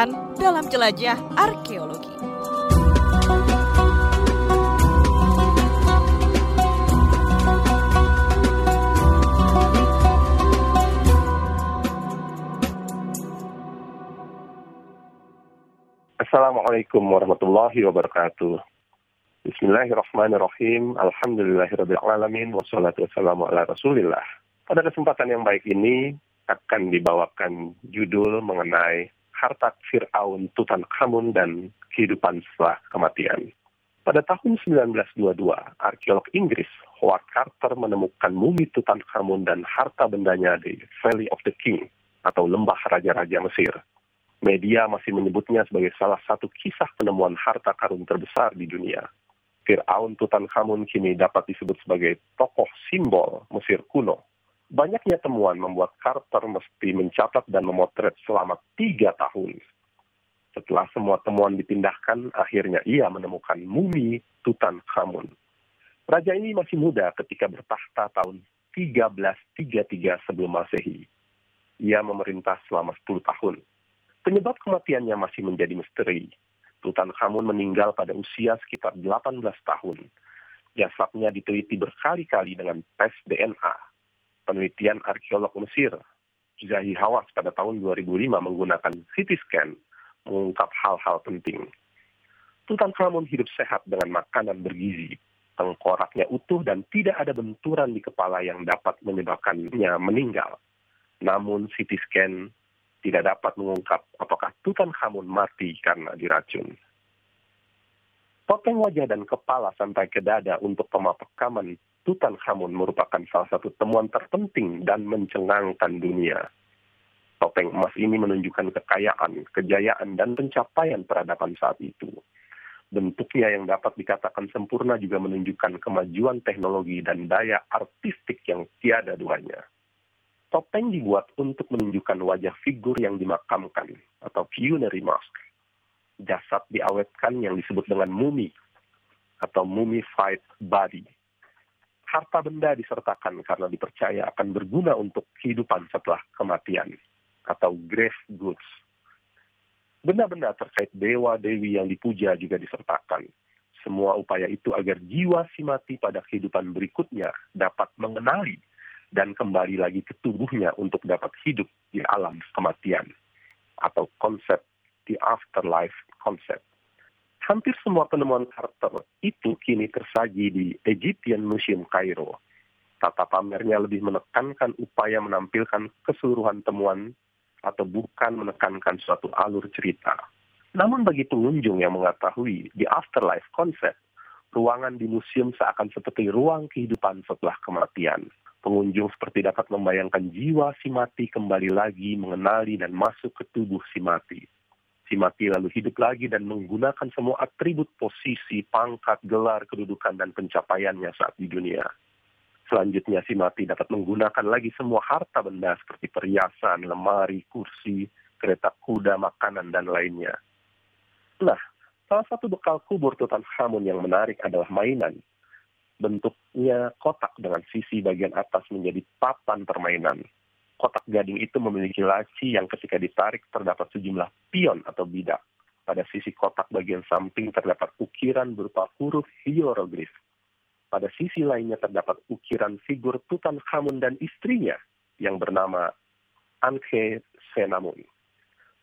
kebiasaan dalam jelajah arkeologi. Assalamualaikum warahmatullahi wabarakatuh. Bismillahirrahmanirrahim. Alhamdulillahirrahmanirrahim. Wassalatu wassalamu ala rasulillah. Pada kesempatan yang baik ini akan dibawakan judul mengenai harta Fir'aun, Tutankhamun, dan kehidupan setelah kematian. Pada tahun 1922, arkeolog Inggris Howard Carter menemukan mumi Tutankhamun dan harta bendanya di Valley of the King atau Lembah Raja-Raja Mesir. Media masih menyebutnya sebagai salah satu kisah penemuan harta karun terbesar di dunia. Fir'aun Tutankhamun kini dapat disebut sebagai tokoh simbol Mesir kuno. Banyaknya temuan membuat Carter mesti mencatat dan memotret selama tiga tahun. Setelah semua temuan dipindahkan, akhirnya ia menemukan mumi Tutankhamun. Raja ini masih muda ketika bertahta tahun 1333 sebelum Masehi. Ia memerintah selama 10 tahun. Penyebab kematiannya masih menjadi misteri. Tutankhamun meninggal pada usia sekitar 18 tahun. Jasadnya diteliti berkali-kali dengan tes DNA. Penelitian arkeolog Mesir, Zahi Hawass pada tahun 2005 menggunakan CT scan mengungkap hal-hal penting. Tutankhamun hidup sehat dengan makanan bergizi, tengkoraknya utuh dan tidak ada benturan di kepala yang dapat menyebabkannya meninggal. Namun CT scan tidak dapat mengungkap apakah Tutankhamun mati karena diracun. Topeng wajah dan kepala sampai ke dada untuk pemakaman Tutankhamun merupakan salah satu temuan terpenting dan mencengangkan dunia. Topeng emas ini menunjukkan kekayaan, kejayaan, dan pencapaian peradaban saat itu. Bentuknya yang dapat dikatakan sempurna juga menunjukkan kemajuan teknologi dan daya artistik yang tiada duanya. Topeng dibuat untuk menunjukkan wajah figur yang dimakamkan atau funerary mask. Jasad diawetkan yang disebut dengan mumi atau mummified body. Harta benda disertakan karena dipercaya akan berguna untuk kehidupan setelah kematian atau grave goods. Benda-benda terkait dewa-dewi yang dipuja juga disertakan. Semua upaya itu agar jiwa si mati pada kehidupan berikutnya dapat mengenali dan kembali lagi ke tubuhnya untuk dapat hidup di alam kematian atau konsep the afterlife concept. Hampir semua penemuan Carter itu kini tersaji di Egyptian Museum Cairo. Tata pamernya lebih menekankan upaya menampilkan keseluruhan temuan atau bukan menekankan suatu alur cerita. Namun bagi pengunjung yang mengetahui the afterlife concept, ruangan di museum seakan seperti ruang kehidupan setelah kematian. Pengunjung seperti dapat membayangkan jiwa si mati kembali lagi mengenali dan masuk ke tubuh si mati. Si mati lalu hidup lagi dan menggunakan semua atribut posisi, pangkat, gelar, kedudukan, dan pencapaiannya saat di dunia. Selanjutnya si mati dapat menggunakan lagi semua harta benda seperti perhiasan, lemari, kursi, kereta kuda, makanan, dan lainnya. Nah, salah satu bekal kubur Tutankhamun yang menarik adalah mainan bentuknya kotak dengan sisi bagian atas menjadi papan permainan. Kotak gading itu memiliki laci yang ketika ditarik terdapat sejumlah pion atau bidak. Pada sisi kotak bagian samping terdapat ukiran berupa huruf hieroglif. Pada sisi lainnya terdapat ukiran figur Tutankhamun dan istrinya yang bernama Anke Senamun.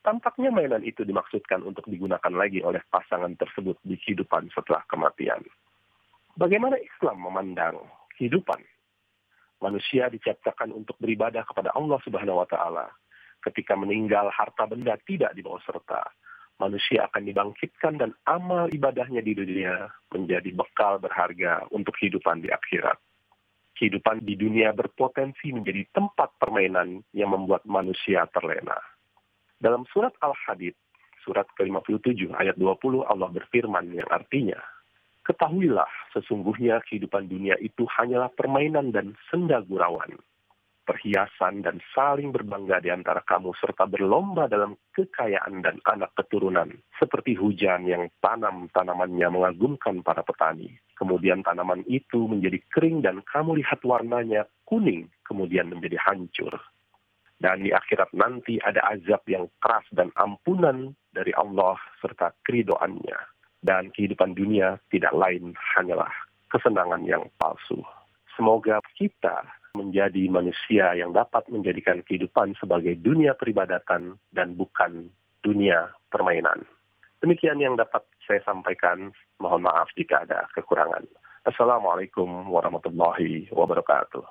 Tampaknya mainan itu dimaksudkan untuk digunakan lagi oleh pasangan tersebut di kehidupan setelah kematian. Bagaimana Islam memandang kehidupan? Manusia diciptakan untuk beribadah kepada Allah Subhanahu wa taala. Ketika meninggal, harta benda tidak dibawa serta. Manusia akan dibangkitkan dan amal ibadahnya di dunia menjadi bekal berharga untuk kehidupan di akhirat. Kehidupan di dunia berpotensi menjadi tempat permainan yang membuat manusia terlena. Dalam surat Al-Hadid, surat ke-57 ayat 20 Allah berfirman yang artinya, Ketahuilah, sesungguhnya kehidupan dunia itu hanyalah permainan dan senda gurauan, perhiasan dan saling berbangga di antara kamu serta berlomba dalam kekayaan dan anak keturunan, seperti hujan yang tanam tanamannya mengagumkan para petani. Kemudian tanaman itu menjadi kering dan kamu lihat warnanya kuning, kemudian menjadi hancur. Dan di akhirat nanti ada azab yang keras dan ampunan dari Allah serta keridoannya. Dan kehidupan dunia tidak lain hanyalah kesenangan yang palsu. Semoga kita menjadi manusia yang dapat menjadikan kehidupan sebagai dunia peribadatan dan bukan dunia permainan. Demikian yang dapat saya sampaikan. Mohon maaf jika ada kekurangan. Assalamualaikum warahmatullahi wabarakatuh.